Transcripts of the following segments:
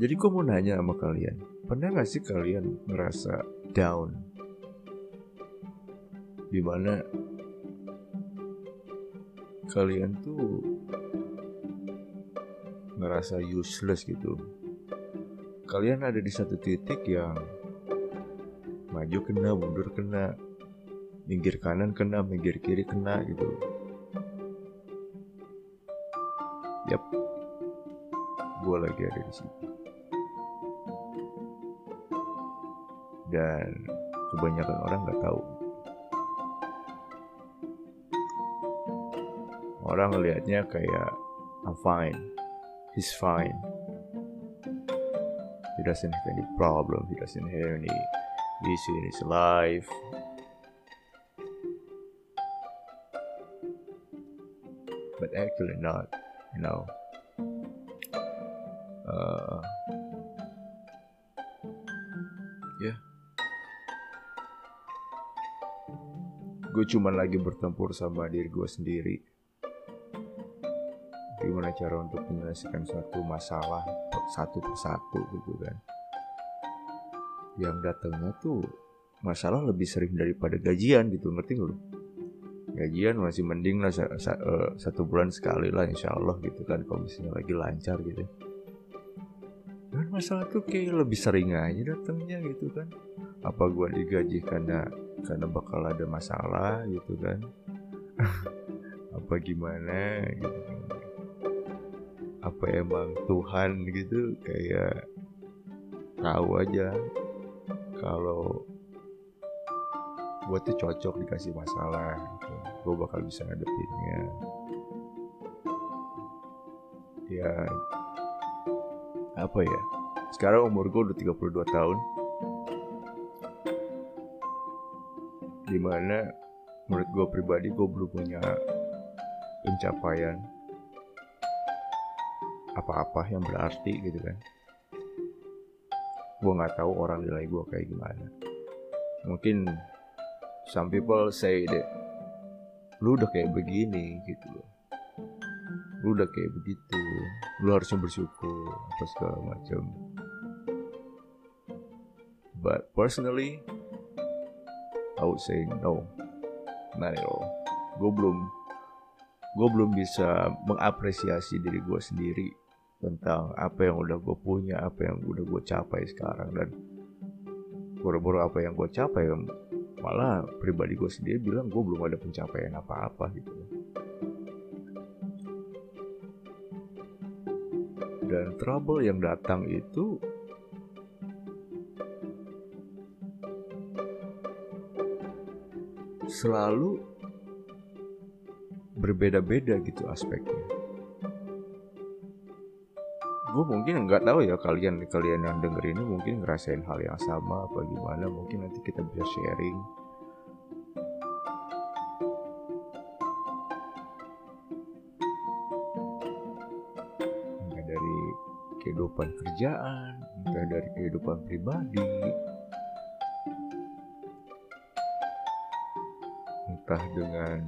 Jadi gue mau nanya sama kalian, pernah gak sih kalian ngerasa down? Di mana kalian tuh ngerasa useless gitu. Kalian ada di satu titik yang maju kena, mundur kena, minggir kanan kena, minggir kiri kena gitu. Yap, gue lagi ada di situ. Dan kebanyakan orang nggak tahu. Orang ngelihatnya kayak I'm fine, he's fine. He doesn't have any problem, he doesn't have any issue in his life. But actually not, you know. Uh, gue cuman lagi bertempur sama diri gue sendiri. Gimana cara untuk menyelesaikan satu masalah satu persatu gitu kan. Yang datangnya tuh masalah lebih sering daripada gajian gitu, ngerti gak lu? Gajian masih mending lah uh, satu bulan sekali lah insya Allah gitu kan kalau misalnya lagi lancar gitu. Dan masalah tuh kayak lebih sering aja datangnya gitu kan. Apa gua digaji karena karena bakal ada masalah gitu kan. Apa gimana gitu apa emang Tuhan gitu kayak tahu aja. Kalau gue tuh cocok dikasih masalah gitu. gue bakal bisa ngadepinnya ya apa ya? Sekarang umur gue udah 32 tahun di mana menurut gue pribadi gue belum punya pencapaian apa-apa yang berarti gitu kan. Gue nggak tahu orang nilai gue kayak gimana. Mungkin some people say that lu udah kayak begini gitu loh. Lu udah kayak begitu. Lu harusnya bersyukur apa segala macam. But personally Would say no. At all gue belum gue belum bisa mengapresiasi diri gue sendiri tentang apa yang udah gue punya apa yang udah gue capai sekarang. Dan boro-boro apa yang gue capai malah pribadi gue sendiri bilang gue belum ada pencapaian apa-apa gitu. Dan trouble yang datang itu selalu berbeda-beda gitu aspeknya. Gue mungkin nggak tahu ya kalian kalian yang denger ini mungkin ngerasain hal yang sama apa gimana mungkin nanti kita bisa sharing. Entah dari kehidupan kerjaan, entah dari kehidupan pribadi, entah dengan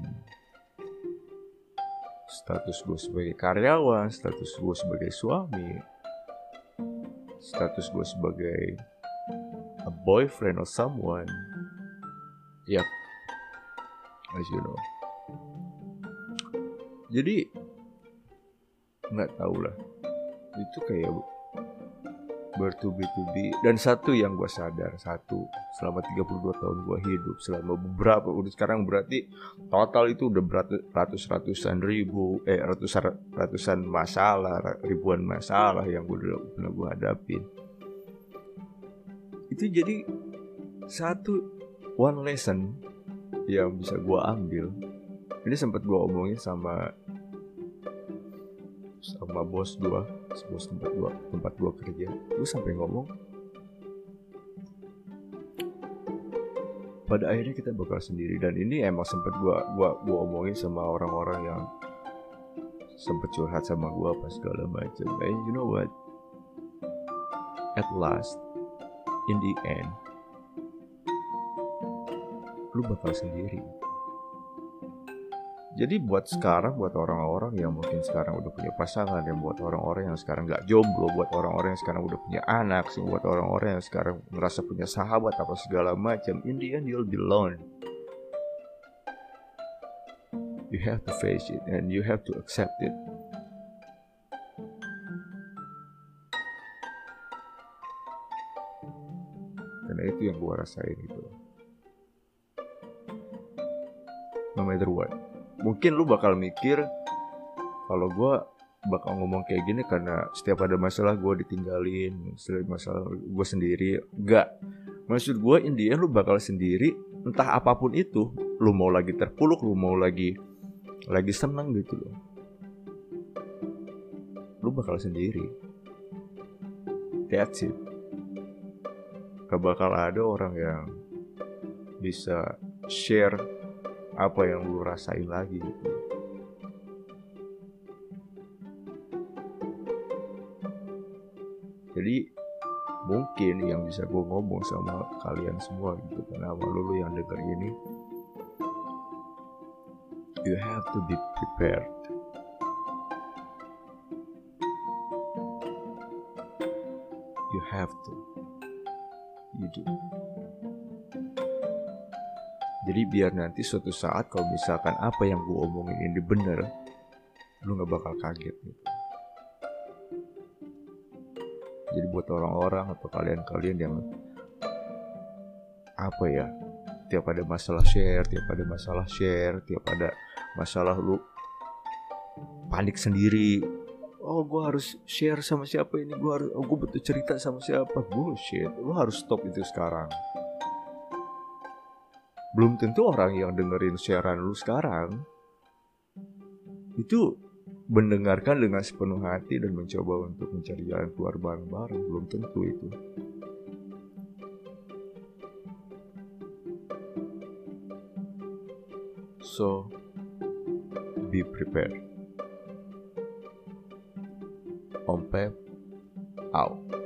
status gue sebagai karyawan, status gue sebagai suami, status gue sebagai a boyfriend or someone. Yap, as you know. Jadi nggak tahu lah, itu kayak bertubi-tubi. Dan satu yang gue sadar satu selama 32 tahun gue hidup selama beberapa udah sekarang berarti total itu udah berat ratus ratusan ribu eh ratusan ratusan masalah ribuan masalah yang gue udah pernah gue hadapin. Itu jadi satu one lesson yang bisa gue ambil. Ini sempat gue omongin sama sama bos gue bos tempat gue tempat gue kerja. Gue sampai ngomong pada akhirnya kita bakal sendiri. Dan ini emang sempet gue gua gua omongin sama orang-orang yang sempet curhat sama gue apa segala macam. And you know what? At last in the end lu bakal sendiri jadi buat sekarang buat orang-orang yang mungkin sekarang udah punya pasangan dan buat orang-orang yang sekarang nggak jomblo buat orang-orang yang sekarang udah punya anak buat orang-orang yang sekarang merasa punya sahabat apa segala macam in the end you'll be alone. You have to face it and you have to accept it. Karena itu yang gue rasain itu no matter what mungkin lu bakal mikir kalau gue bakal ngomong kayak gini karena setiap ada masalah gue ditinggalin setiap masalah gue sendiri. Enggak maksud gue India lu bakal sendiri entah apa pun itu. Lu mau lagi terpuluk lu mau lagi lagi seneng gitu loh. Lu bakal sendiri. That's it. Gak bakal ada orang yang bisa share apa yang lu rasain lagi gitu. Jadi mungkin yang bisa gue ngomong sama kalian semua gitu karena sama lu yang denger ini you have to be prepared. You have to. You do jadi biar nanti suatu saat kalau misalkan apa yang gue omongin ini bener, lu gak bakal kaget gitu. Jadi buat orang-orang atau kalian-kalian yang apa ya, tiap ada masalah share, tiap ada masalah share, tiap ada masalah lu panik sendiri. Oh, gue harus share sama siapa ini? Gue harus, oh, gue butuh cerita sama siapa? Bullshit, lu harus stop itu sekarang belum tentu orang yang dengerin siaran lu sekarang itu mendengarkan dengan sepenuh hati dan mencoba untuk mencari jalan keluar bareng-bareng. Belum tentu itu. So be prepared. Om Pep out